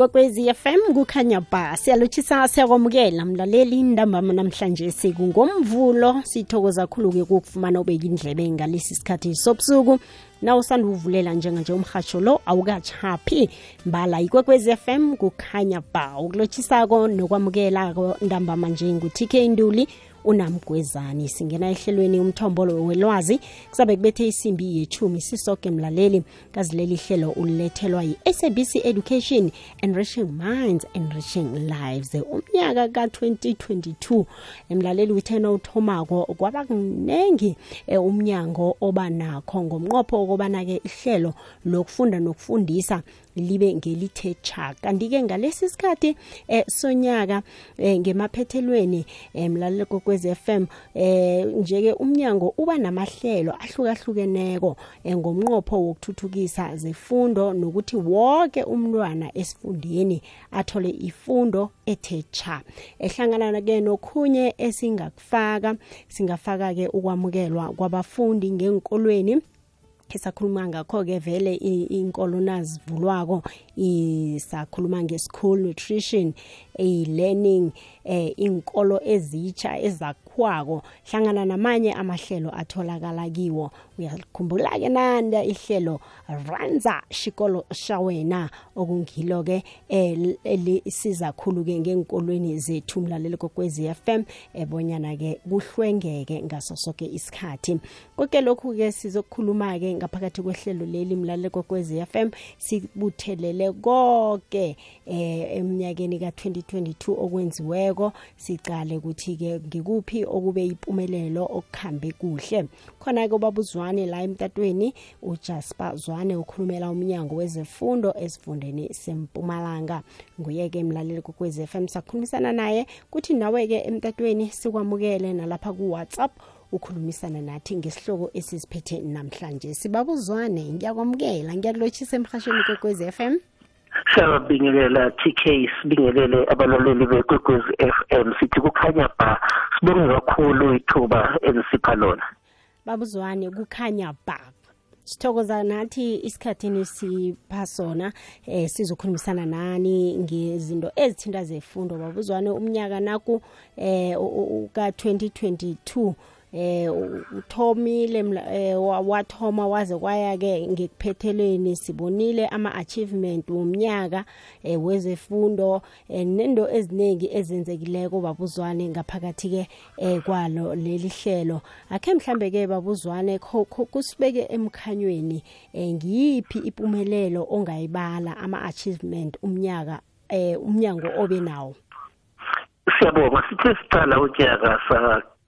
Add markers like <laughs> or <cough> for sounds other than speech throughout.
ikwekwezi FM kukhanya ba siyalotshisa siyakwamukela mlaleli indambama namhlanje sikungomvulo sithokoza khulu-ke kukufumana ubeka indlebe ngalesi sikhathi sobusuku. Na usanda uvulela njenganje umhasho lo awukachaphi mbala ikwekwezi FM kukhanya ba. Ukulotshisako nokwamukelako ntambama nje ngu-tk induli unamgwezani. Singena ehlelweni umthombolo welwazi. Kusabe kubethe isimbi yechumi sisoke mlaleli. Kazileli hlelo ulethelwa yi-sabc education enriching minds enriching lives. Umnyaka ka-2022 emlaleli withena uthomako kwaba kuningi umnyango oba nakho ngomnqopho okobana-ke ihlelo lokufunda nokufundisa libe ngelithe cha kanti-ke ngalesi sikhathi eh, sonyaka eh, ngemaphethelweni eh, mlaleli kokwez FM eh njeke umnyango uba namahlelo ahlukahlukeneko eh, ngomnqopho wokuthuthukisa zefundo nokuthi wonke umntwana esifundeni athole ifundo ethe cha ehlangana ke nokhunye esingakufaka singafaka ke ukwamukelwa kwabafundi ngenkolweni esakhuluma ngakho-ke vele inkolo nazivulwako isakhuluma nge-school nutrition e-learning eh inkolo ezitsha ezakhwako hlangana namanye amahlelo atholakala kiwo. Uyakhumbula-ke nanda ihlelo ranza shikolo shawena okungilo-ke elisiza khulu-ke ngenkolweni zethu mlaleli kokwezi FM ebonyana-ke kuhlwengeke ngaso soke isikhathi. Konke lokhu-ke sizokukhuluma-ke ngaphakathi kwehlelo leli mlaleli kokwezi FM sibuthelele konke eh eminyakeni ka-2022 okwenziweko sicale ukuthi-ke ngikuphi okube impumelelo okukhambe kuhle. Khona-ke ubabuzwane la emtatweni ujasper zwane ukhulumela umnyango wezefundo esifundeni sempumalanga. Nguye-ke mlaleli kokwezi FM sakhulumisana naye kuthi nawe-ke emtatweni sikwamukele nalapha ku-whatsapp ukhulumisana nathi ngesihloko esisiphethe namhlanje. Sibabuzwane ngiyakwamukela ngiyakulotshisa emhashweni kwekwezi FM siyabingelela TK sibingelele abalaleli bekwekwezi FM sithi kukhanya ba sibonge kakhulu ithuba elisipha lona. Babuzwane kukhanya ba. Sithokoza nathi isikhathini sipha sona eh sizokhulumisana nani ngezinto ezithinta zefundo. Babuzwane umnyaka naku eh ka-2022 eh uthomile eh, wathoma waze kwaya ke ngekuphethelweni sibonile ama achievement womnyaka eh, wezefundo eh, nendo eziningi ezenzekileko babuzwane ngaphakathi ke kwalo leli hlelo. Akhe mhlambe ke babuzwane kusibeke emkhanyweni ngiyiphi impumelelo ongayibala ama achievement umnyaka umnyango obe nawo siyabonga sithe sicala unyaka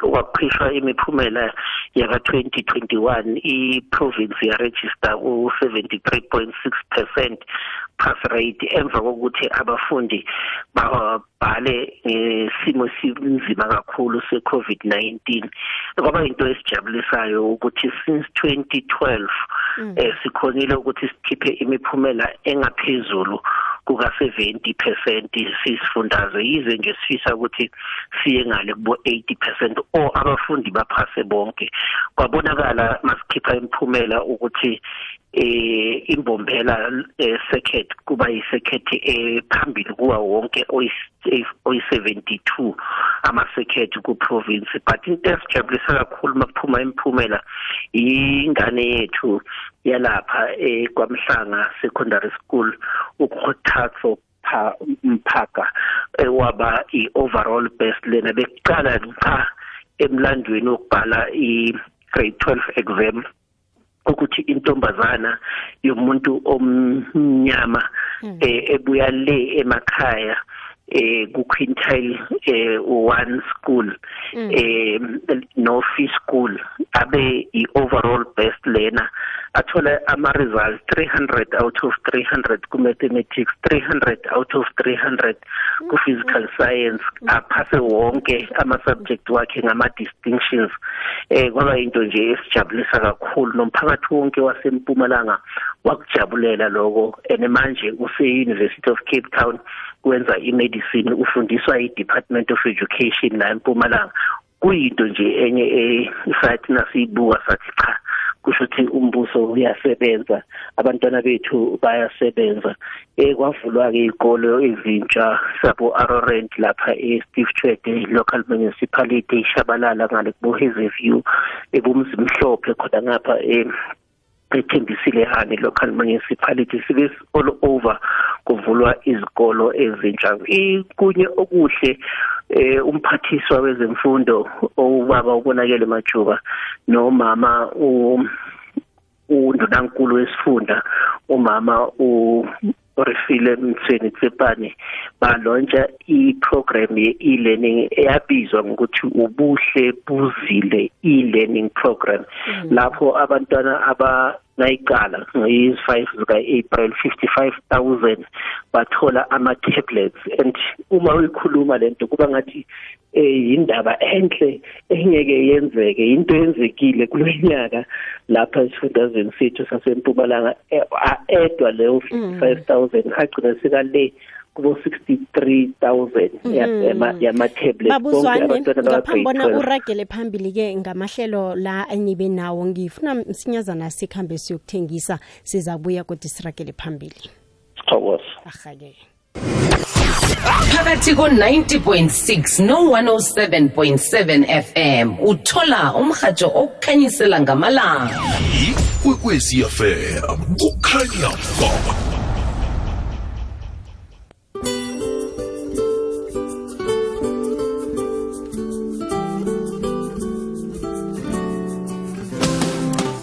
sa wakhishwa imiphumela yaka 2021 iprovince yaregister u73.6% pass rate emva kokuthi abafundi babhale ngesimo sinzima kakhulu seCovid-19 kwaba into esijabulisayo ukuthi since 2012 eh sikhonile ukuthi sikhiphe imiphumela engaphezulu kuka 70% sisifundazwe. Yize nje sifisa ukuthi siye ngale kubo 80% o abafundi baphase bonke. Kwabonakala masikhipha imiphumela ukuthi eh imbombela circuit kuba i-circuit ephambili kuwa wonke oyi-72 ama circuit ku province but into esijabulisa kakhulu makuphuma imiphumela ingane yethu yalapha ekwamhlanga secondary school ukhothatho mphaka waba i-overall best. Lena bekuqala cha emlandweni wokubhala i-grade 12 exam ukuthi intombazana yomuntu omnyama ebuya le emakhaya eh ku quintile eh one school eh no fee school abe i overall best learner. Athola ama results 300 out of 300 ku mathematics 300 out of 300 ku physical science aphase wonke ama subject wakhe ngama distinctions eh kwaba into nje esijabulisa kakhulu nomphakathi wonke wasempumalanga. Wakujabulela lokho. And manje use University of Cape Town kwenza imedicine ufundiswa i-Department of Education la eMpumalanga kuyinto nje enye esathi nasiyibuka sathi cha kusho ukuthi umbuso uyasebenza abantwana bethu bayasebenza. Eh kwavulwa ke izikolo ezintsha sabo Arorent lapha e Steve Tshwede local municipality ishabalala ngale kubo Hazyview ebumzimhlophe khona ngapha eh ethembisile hani local municipality sibe all over kuvulwa izikolo ezintsha. Ikunye okuhle eh umphathiswa wezemfundo obaba ubonakele majuba nomama undunankulu wesifunda umama u Refile Mthweni Tsepane balontsha iprogram ye-e-learning eyabizwa ngokuthi ubuhle buzile e-learning program mm. lapho abantwana aba nayiqala ngiyi-5 zika-April 55000 bathola ama tablets and uma uyikhuluma lento kuba ngathi eh, eyindaba enhle engeke yenzeke. Into yenzekile kulonyaka lapha esifundazweni sethu sasempumalanga eh, edwa leyo mm. 55000 agcina sekale kubo-63 000 yama bona uragele phambili-ke ngamahlelo la enibe nawo. Ngifuna msinyazana sikhambe siyokuthengisa siza buya kodwa siragele phambili. Ahake phakathi ko-90 6 no-107 7 fm uthola umhatsho okukhanyisela ngamalanga. Ikwekwezi kukhanya baba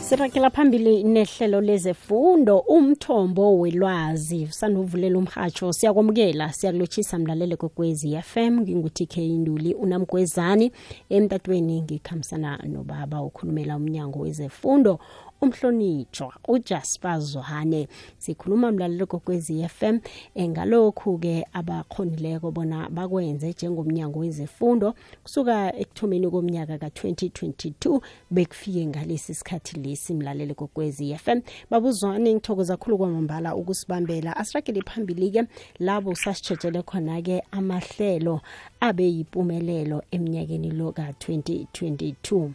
sirakela phambili nehlelo lezefundo umthombo welwazi. Sanovulela umhatsho siyakwamukela siyakulotshisa mlalele kwekwezi FM ngingutk nduli Induli unamgwezani. Emtatweni ngikhambisana nobaba ukhulumela umnyango wezefundo umhlonitshwa uJasper Zohane. Sikhuluma mlalelo kokwezi FM engalokhu-ke abakhonileko bona bakwenze njengomnyango wezefundo kusuka ekuthomeni komnyaka ka-2022 bekufike ngalesi sikhathi lesi mlalele kokwezi FM babuzwane ngithokoza kakhulu kwamambala ukusibambela. Asiragele phambili-ke labo sasitshetshele khona-ke amahlelo abe yimpumelelo eminyakeni lo ka-2022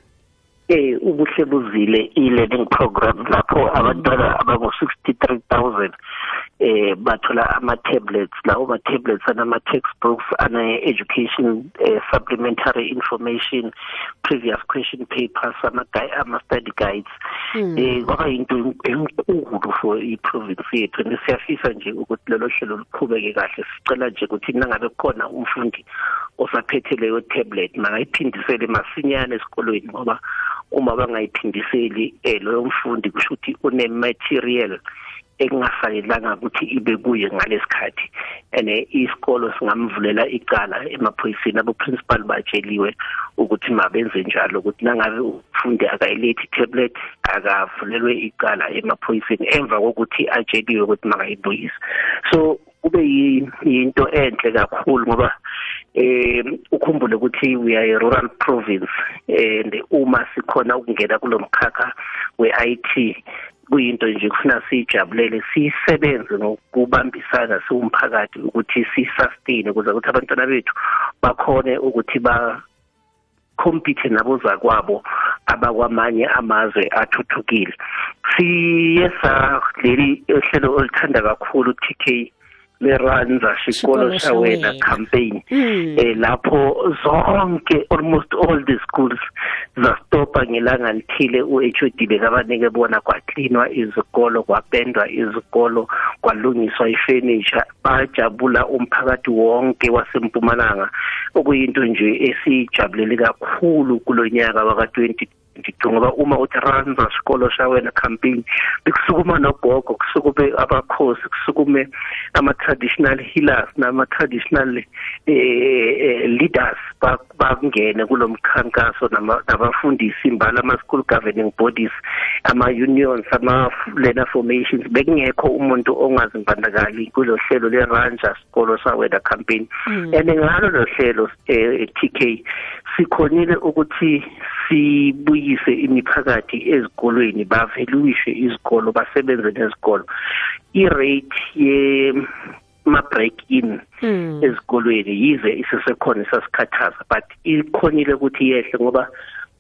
eh ubuhle buzile e-learning program lapho abantwana abango 63000 eh bathola ama tablets lawo ma tablets anama textbooks ana education eh, supplementary information previous question papers ama ama study guides. Hmm. eh kwaba into enkulu for i province yethu. Nesiyafisa nje ukuthi lelo hlelo luqhubeke kahle. Sicela nje ukuthi nangabe khona umfundi osaphethe leyo tablet mangayiphindisele masinyane esikolweni ngoba uma bangayiphindiseli eh loyo mfundi kusho ukuthi une material ekungafanelanga ukuthi ibe kuye ngalesikhathi. Ene isikolo singamvulela icala emaphoyiseni abo principal batsheliwe ukuthi mabenze njalo ukuthi nangabe umfundi akayilethi tablet akavulelwe icala emaphoyiseni emva kokuthi atsheliwe ukuthi makayibuyise. So kube yinto enhle kakhulu ngoba eh ukhumbule ukuthi we are a rural province and uma sikhona ukungena kulomkhakha we-IT kuyinto nje kufuna sijabulele sisebenze ngokubambisana siwumphakathi ukuthi sisustain ukuze ukuthi abantwana bethu bakhone ukuthi ba compete naboza kwabo abakwamanye amazwe athuthukile. Siyesa leli hlelo olithanda kakhulu TK leranza sikolo shawena campaign. Hmm. eh lapho zonke almost all the schools zastopa ngelanga lithile uHOD bekabanike bona kwacleanwa izikolo kwapendwa izikolo kwalungiswa ifurniture bajabula umphakathi wonke wasempumalanga. Okuyinto nje esijabulele kakhulu kulonyaka waka 20 ndicinga uba uma uthi ranza sikolo shawena campaign bekusukuma nogogo kusukume abakhosi kusukume ama-traditional healers nama-traditional eh, leaders bangene kulo mkhankaso nabafundisi imbala ama-school governing bodies ama-unions ama-learner formations bekungekho umuntu ongazimbandakali kulo hlelo le-ranja sikolo shawena campaign mm. and ngalo lo hlelo eh, TK sikhonile ukuthi sibuyise imiphakathi ezikolweni baveluishe izikolo basebenze nezikolo i-rate ye ma break in hmm. ezikolweni yize isesekhona isasikhathaza but ikhonile ukuthi yehle ngoba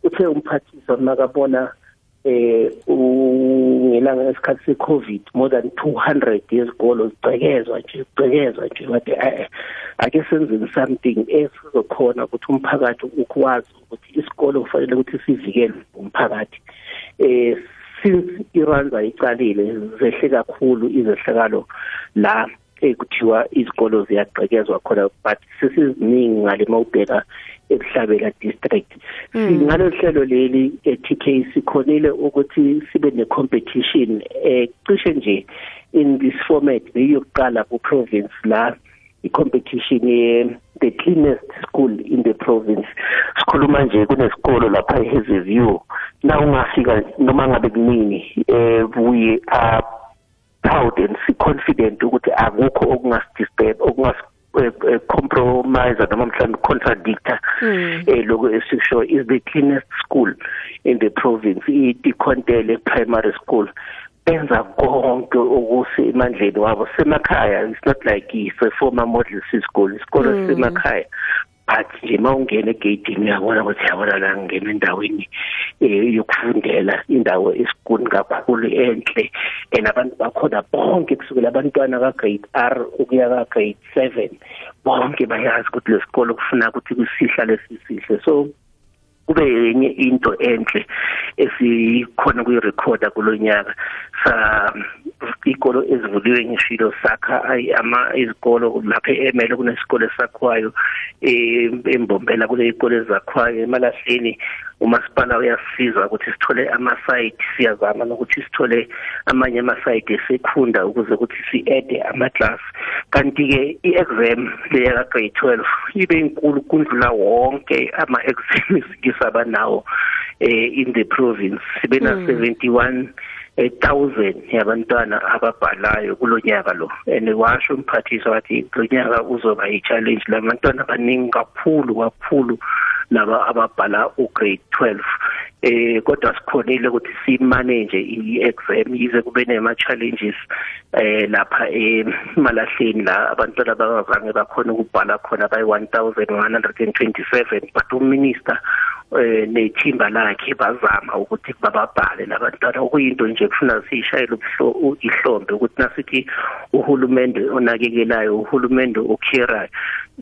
uthe umphathiswa makabona eh ungelanga esikhathi secovid more than 200 yezikolo zigcekezwa nje zigcekezwa nje. Bathi ake senzeni something esizokhona ukuthi umphakathi ukwazi ukuthi isikolo kufanele ukuthi sivikele umphakathi. Eh since iranza icalile zehle kakhulu izehlakalo la. Ekuthiwa izikolo ziyagqekezwa khona but sesiziningi ngale mawubheka ebuhlabela district. Singalo hlelo leli eTK sikhonile ukuthi sibe ne competition eh nje in this format beyokuqala ku province la i-competition ye the cleanest school in the province. Sikhuluma nje kunesikolo lapha eHazyview. Na ungafika noma ngabe kunini eh we are proud and confident ukuthi akukho okungasidisturb okungas compromise noma mhlawumbe contradictor eh lokho esisho is the cleanest school in the province. iDikontele primary school. Benza konke okusemandleni wabo semakhaya. It's not like it's a former model school. Isikolo semakhaya but nje mawungena egate uyabona ukuthi yabona la ngena endaweni yokufundela indawo esikuni kakhulu enhle. And abantu bakhona bonke kusukela abantwana ka grade R ukuya ka grade 7 bonke bayazi ukuthi lesikolo kufuna ukuthi kusihla lesisihle so kube yenye into enhle esikhona kuyirecorda kulonyaka sa ikolo ezivuliwe ngishilo sakha ama izikolo lapha eMele kunesikole sakwayo embombela kule ikole zakwayo emalahleni umasipala uyasiza ukuthi sithole ama site siyazama nokuthi sithole amanye ama site esekhunda ukuze ukuthi si-add ama class kanti ke i-exam leya grade 12 ibe inkulu kundlula wonke ama exams kisabanawo eh in the province. Sibe na 71 1000 yabantwana ababhalayo kulonyaka lo. And washo umphathisi wathi kulonyaka uzoba i-challenge labantwana abaningi kakhulu kakhulu laba ababhala ugrade 12 eh kodwa sikhonile ukuthi simanage i-exam yize kube nema challenges eh lapha emalahleni la abantwana bangazange bakhona ukubhala khona bayi 1127 but uminister eh nethimba lakhe bazama ukuthi bababhale labantwana okuyinto nje kufuna sishayele ihlombe ukuthi nasithi uhulumende onakekelayo uhulumende okherayo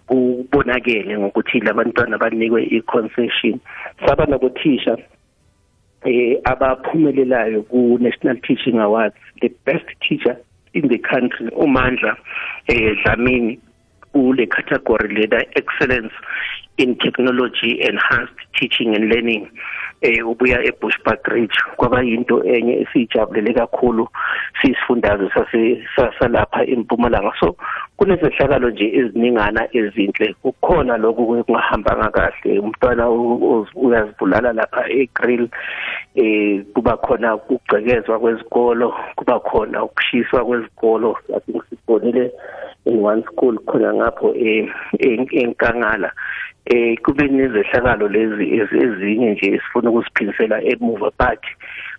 kubonakele ngokuthi labantwana banikwe i-concession. Saba nokuthisha eh abaphumelelayo ku National Teaching Awards the best teacher in the country uMandla eh Dlamini kule category lena excellence in technology enhanced teaching and learning. Eh ubuya eBushbuck Ridge kwaba yinto enye esijabulele kakhulu sisifundazwe sasalapha eMpumalanga. So kunezehlakalo nje eziningana ezinhle. Kukhona lokho kungahambanga kahle. Umntwana uyazibulala lapha eGrill eh kuba khona ukugcekezwa kwezikolo kuba khona ukushiswa kwezikolo. Athi ngisibonile in one school khona ngapho enkangala. eh kube nezehlakalo lezi ezinye nje esifuna ukusiphindisela emuva but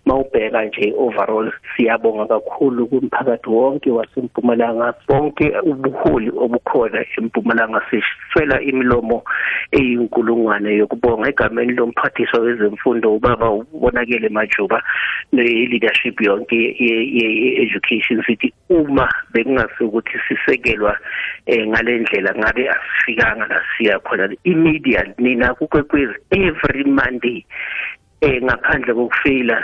mawubheka nje overall siyabonga kakhulu kumphakathi wonke wasempumalanga. Bonke ubuholi obukhona empumalanga siswela imilomo eyinkulungwane yokubonga egameni lomphathiswa wezemfundo ubaba ubonakele majuba ne-leadership yonke ye-education sithi uma bekungase ukuthi sisekelwa um ngale ndlela ngabe asifikanga la siya khona imedia nina kukwekwezi every monday eh ngaphandle kokufeyila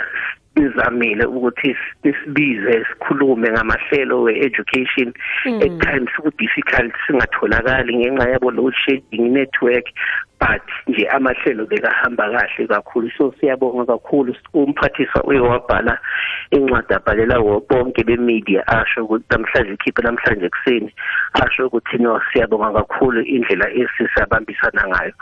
sizamile ukuthi sisibize sikhulume ngamahlelo we-education. At times ku difficult singatholakali ngenxa yabo load shedding network but nje amahlelo bekahamba kahle kakhulu. So siyabonga kakhulu. Umphathisa uyewabhala incwadi abhalela bonke bemedia asho ukuthi namhlanje ikhiphe namhlanje kuseni asho ukuthi no siyabonga kakhulu indlela esisabambisana ngayo.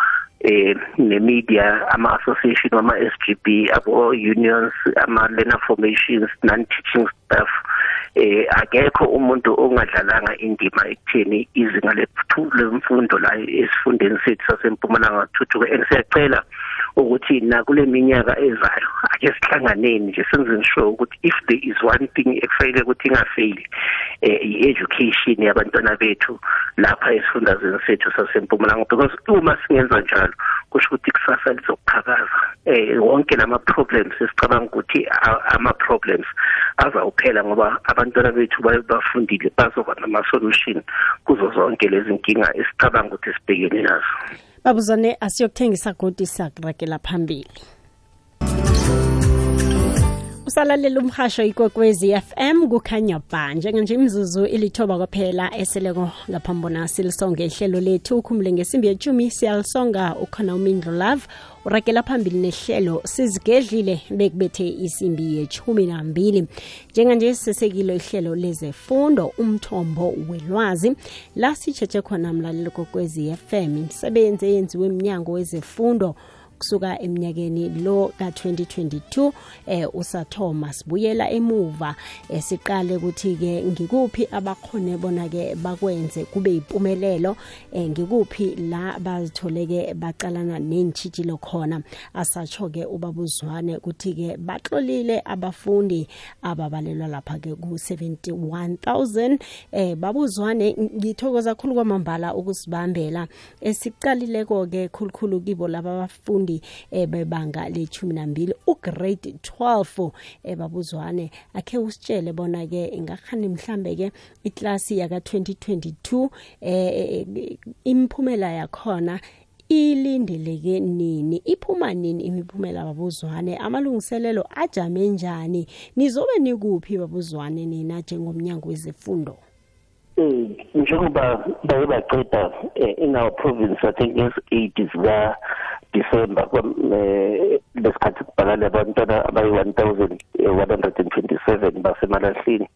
Eh nemedia ama association ama SGB abo unions ama learner formations non teaching staff eh akekho umuntu ongadlalanga indima ekutheni izinga lemfundo la esifundeni sethu sasempumalanga thuthuke. And siyacela ukuthi na kule minyaka ezayo ake sihlanganeni nje senzeni sure ukuthi if there is one thing ekufanele ukuthi ingafaili eh i-education yabantwana bethu lapha esifundazweni sethu sasempumalanga. Because uma singenza njalo kusho ukuthi kusasa lizokuqhakaza eh wonke lama problems esicabanga ukuthi ama problems azawuphela ngoba abantwana bethu bafundile bazoba nama solution kuzo zonke lezi inkinga esicabanga ukuthi sibhekene nazo. Babuzane asiyokuthengisa godi sakuragela phambili. Usalalela umhasho ikwekwezi FM kukhanya ba. Njenganje imzuzu ilithoba kwaphela eseleko ngaphambona silisonge ihlelo lethu. Ukhumule ngesimbi yetshumi siyalisonga ukhona umindlo love. Urakela phambili nehlelo sizigedlile bekubethe isimbi yechumi nambili. Njenganje sisekilo ihlelo lezefundo umthombo welwazi. La sitshetshe khona mlalelo kokwezi FM imisebenzi eyenziwe emnyango wezefundo kusuka eminyakeni lo ka-2022 eh usathoma sibuyela emuva eh, siqale ukuthi ke ngikuphi abakhone bona ke bakwenze kube impumelelo eh, ngikuphi la bazitholeke baqalana nentshitshilo khona. Asatsho ke ubabuzwane ukuthi ke baxolile abafundi ababalelwa lapha ke ku 71000 eh babuzwane ngithokoza kakhulu kwamambala ukusibambela. Esiqalileko ke khulukhulu kibo laba abafundi abafundi eh, bebanga lechumi nambili ugrade 12 ebabuzwane. Akhe usitshele bona ke ngakhani mhlambe ke iklasi yaka 2022 eh imphumela yakhona ilindeleke nini? Iphuma nini imiphumela babuzwane? Amalungiselelo ajame njani? Nizobe nikuphi babuzwane nina njengomnyango wezifundo eh njengoba baye baqeda eh, in our province i think is 8 zika December lesikhathi kubhalale abantwana abayi 1127 basemalahleni.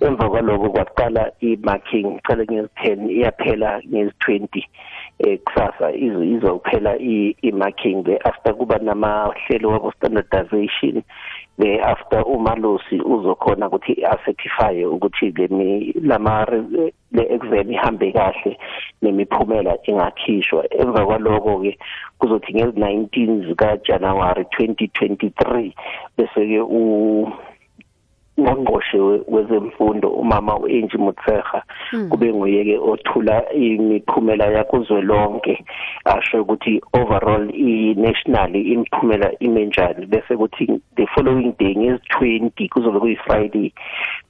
Emva kwaloko kwaqala i-marking qale ngezi-10 iyaphela ngezi-20 eh kusasa izophela i-marking. After kuba namahlelo wabo standardization the after umalosi uzokhona ukuthi acertify ukuthi lemi lama le exam ihambe kahle nemiphumela ingakhishwa. Emva kwaloko ke kuzothi ngezi-19 zika January 2023 bese ke u ngongqoshe wezemfundo umama uEnji Mutsecha hmm. kube nguye ke othula imiphumela yakuzwe lonke asho ukuthi overall i national imiphumela imenjani bese kuthi the following day ngezi20 kuzobe kuyi Friday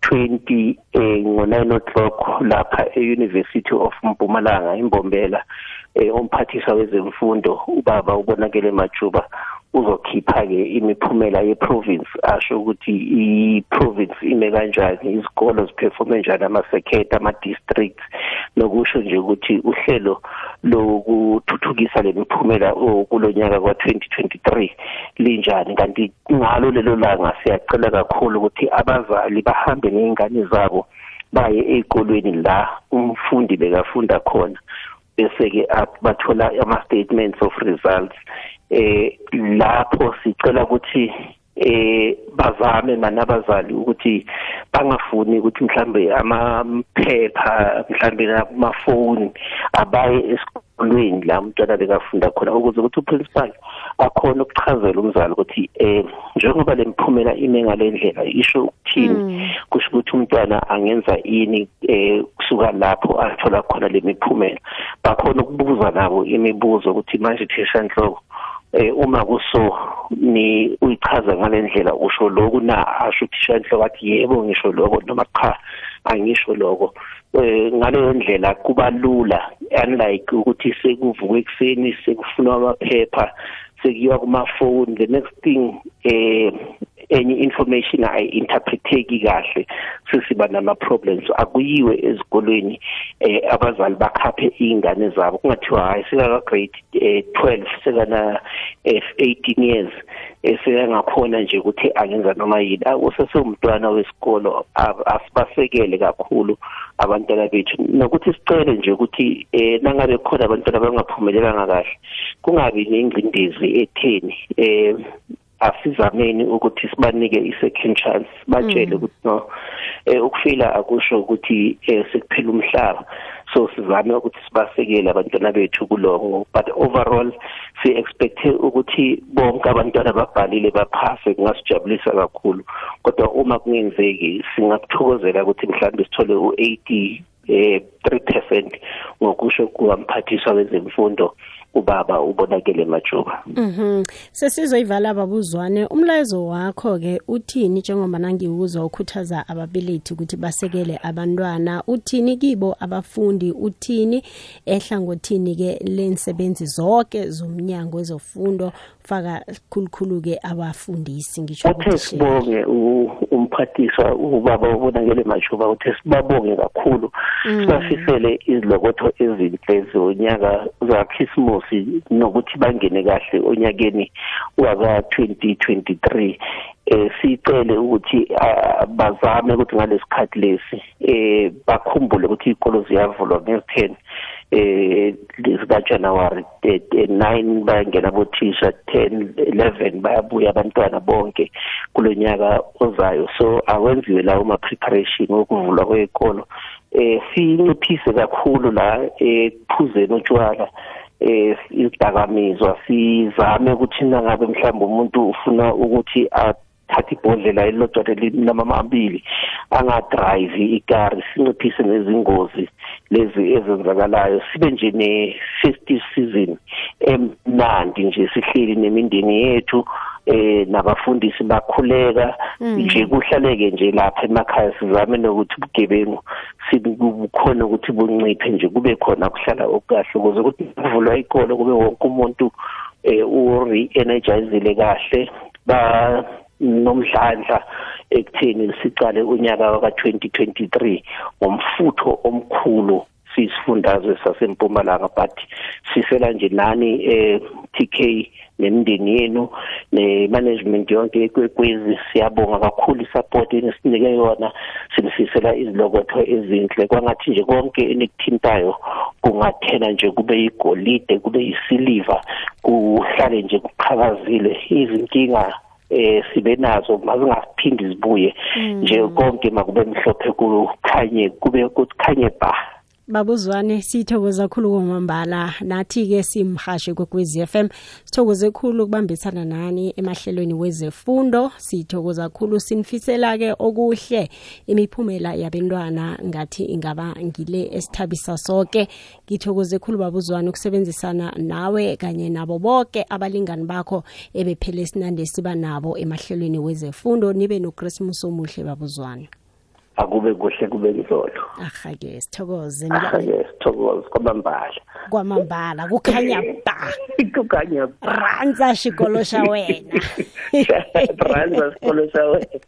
20 eh ngo9 o'clock lapha eUniversity of Mpumalanga imbombela eh umphathiswa wezemfundo ubaba ubonakele majuba uzokhipha ke imiphumela yeprovince asho ukuthi iprovince ime kanjani izikolo ziperforme njani ama-secret ama-districts nokusho nje ukuthi uhlelo lokuthuthukisa le miphumela kulonyaka kwa-2023 linjani. Kanti ngalo lelo langa siyacela kakhulu ukuthi abazali bahambe ney'ngane zabo baye ey'kolweni la umfundi bekafunda khona. Bese-ke bathola ama-statements of results eh lapho sicela ukuthi eh bazame manabazali ukuthi bangafuni ukuthi mhlambe amaphepha mhlambe amafoni abaye esikolweni la umntwana bekafunda khona ukuze ukuthi uprincipal akhona ukuchazela umzali ukuthi eh njengoba lemphumela ime ngalendlela isho ukuthini? Mm. kusho ukuthi umntwana angenza ini eh kusuka lapho athola khona lemiphumela bakhona ukubuza nabo imibuzo ukuthi manje thisha inhloko eh uma kuso ni uyichaza ngalendlela usho lokhu na? Asho uthisha enhloko athi yebo ngisho lokho noma cha. Angisho lokho. Eh ngaleyo ndlela kuba lula unlike ukuthi sekuvukwe ekseni sekufunwa amaphepha sekuyiwa kuma phone the next thing eh enye information ayinterpreteki kahle sesiba nama problems akuyiwe ezikolweni eh abazali bakhaphe izingane zabo. Kungathiwa hayi sika grade 12 eh, sekana 18 years eseyangakhona nje ukuthi angenza noma yini. Usesumntwana wesikolo asibasekele kakhulu abantwana bethu. Nokuthi sicele nje ukuthi eh nangabe khona abantwana abangaphumelelanga kahle kungabi nengcindezi etheni eh asizameni ukuthi sibanike i-second chance batshele mm. ukuthi no. Eh ukufila akusho ukuthi eh sekuphela umhlaba so sizame ukuthi sibasekele abantwana bethu kuloko but overall si expect ukuthi bonke abantwana babhalile baphase kungasijabulisa kakhulu. Kodwa uma kungenzeki singakuthokozela ukuthi mhlawumbe sithole u80 eh 3% ngokusho kuwamphathiswa wezemfundo. Ubaba ubonakele majuba. Mhm. Sesizoyivala babuzwane umlayezo wakho ke uthini njengoba nangiwuzwa ukhuthaza ababelethi ukuthi basekele abantwana? Uthini kibo abafundi? Uthini ehlangothini ke lensebenzi zonke zomnyango wezofundo faka khulukhulu ke abafundisi ngisho uthe sibonge umphathiswa ubaba ubonakele majuba uthe sibabonge kakhulu. Sibafisele izilokotho ezinhle zonyaka zakhisimusi nokuthi bangene kahle onyakeni waka 2023 eh sicele ukuthi bazame ukuthi ngalesikhathi lesi eh bakhumbule ukuthi izikolo ziyavulwa ngezi10 eh lezika January 9 bayangena bothisha 10 11 bayabuya abantwana bonke kulonyaka ozayo. So awenziwe lawo ma preparation okuvulwa kwezikolo eh sinciphise kakhulu la ekuphuzeni utshwala eh izidakamizwa. Sizame ukuthi nangabe mhlawumbe umuntu ufuna ukuthi athathe ibhodlela elilodwa linamamabili angadrive ikari sinciphise nezingozi lezi ezenzakalayo. Sibe nje ne festive season emnandi nje sihleli nemindeni yethu eh nabafundisi bakhuleka. Nje kuhlaleke nje lapha emakhaya sizame nokuthi ubugebengu sibukhona ukuthi bunciphe nje kube khona kuhlala okukahle ukuze ukuthi kuvulwa ikolo kube wonke umuntu eh u re-energizile kahle ba nomdlandla ekutheni sicale unyaka waka 2023 ngomfutho omkhulu sisifundazwe sasempumalanga but sisela nje nani eh TK nemindeni yenu nemanagement yonke ekwekwezi. Siyabonga kakhulu isupport enisinike yona sinifisela izilokotho ezinhle. Kwangathi nje konke enikuthintayo kungathena nje kube igolide kube isiliva kuhlale nje kuqhakazile. Izinkinga eh sibe nazo mazingaphindi zibuye nje konke makube mhlophe kukhanye kube kukhanye ba. Babuzwane sithokoza kakhulu kwamambala. Nathi ke simhashe kwekwezi FM sithokoze kakhulu ukubambisana nani emahlelweni wezefundo. Sithokoza kakhulu sinifisela ke okuhle imiphumela yabantwana ngathi ingaba ngile esithabisa sonke ngithokoze kakhulu babuzwane ukusebenzisana nawe kanye nabo bonke abalingani bakho ebephele sinande siba nabo emahlelweni wezefundo. Nibe noChristmas omuhle babuzwane. Akube kuhle kube ngizolo ahake sithokoze ahake sithokoze kwamambala. Kwamambala kukhanya ba. <laughs> Kukhanya ranza xikolo xa wena. Ranza sikolo xa <laughs> wena.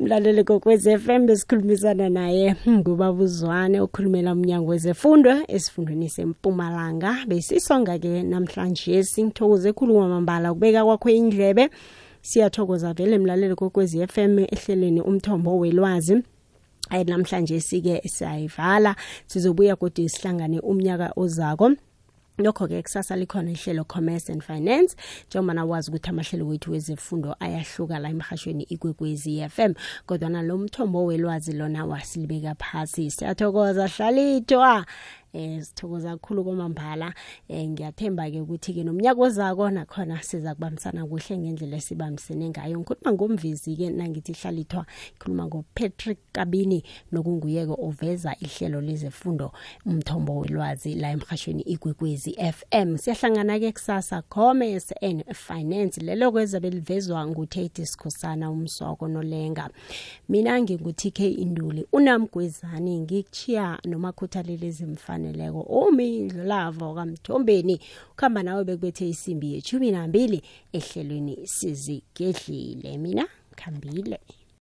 Mlaleli kokwez FM besikhulumisana naye ngubabuzwane okhulumela umnyango wezefundo esifundweni sempumalanga. Besisonga ke namhlanje singithokoze khulu kwamambala kubeka kwakho indlebe siyathokoza vele mlaleli kokwezi FM ehlelweni umthombo welwazi. Ayi namhlanje sike siyayivala sizobuya kodwa sihlangane umnyaka ozako. Lokho ke kusasa likhona ihlelo commerce and finance. Njengoba nawazi ukuthi amahlelo wethu wezefundo ayahluka la emhashweni ikwekwezi FM kodwa nalo mthombo welwazi lona wasilibeka phasi. Siyathokoza hlalithwa eh sithokoza kakhulu kwamambala. Eh ngiyathemba ke ukuthi ke nomnyaka ozako nakhona siza kubambisana kuhle ngendlela esibambisene ngayo. Ngikhuluma ngomvizi ke nangithi hlalithwa ikhuluma ngoPatrick Kabini nokunguyeke oveza ihlelo lezefundo umthombo welwazi la emhashweni igwekwezi FM siyahlangana ke kusasa commerce and finance. Lelo kweza belivezwa nguTheti Sikhosana umsoko nolenga. Mina ngingu-TK Induli unamgwezani ngikuchiya noma khuthalele ezimfaneleko umindlo lavo kamthombeni ukuhamba nawe bekubethe isimbi yeshumi nambili ehlelweni sizigedlile. Mina khambile.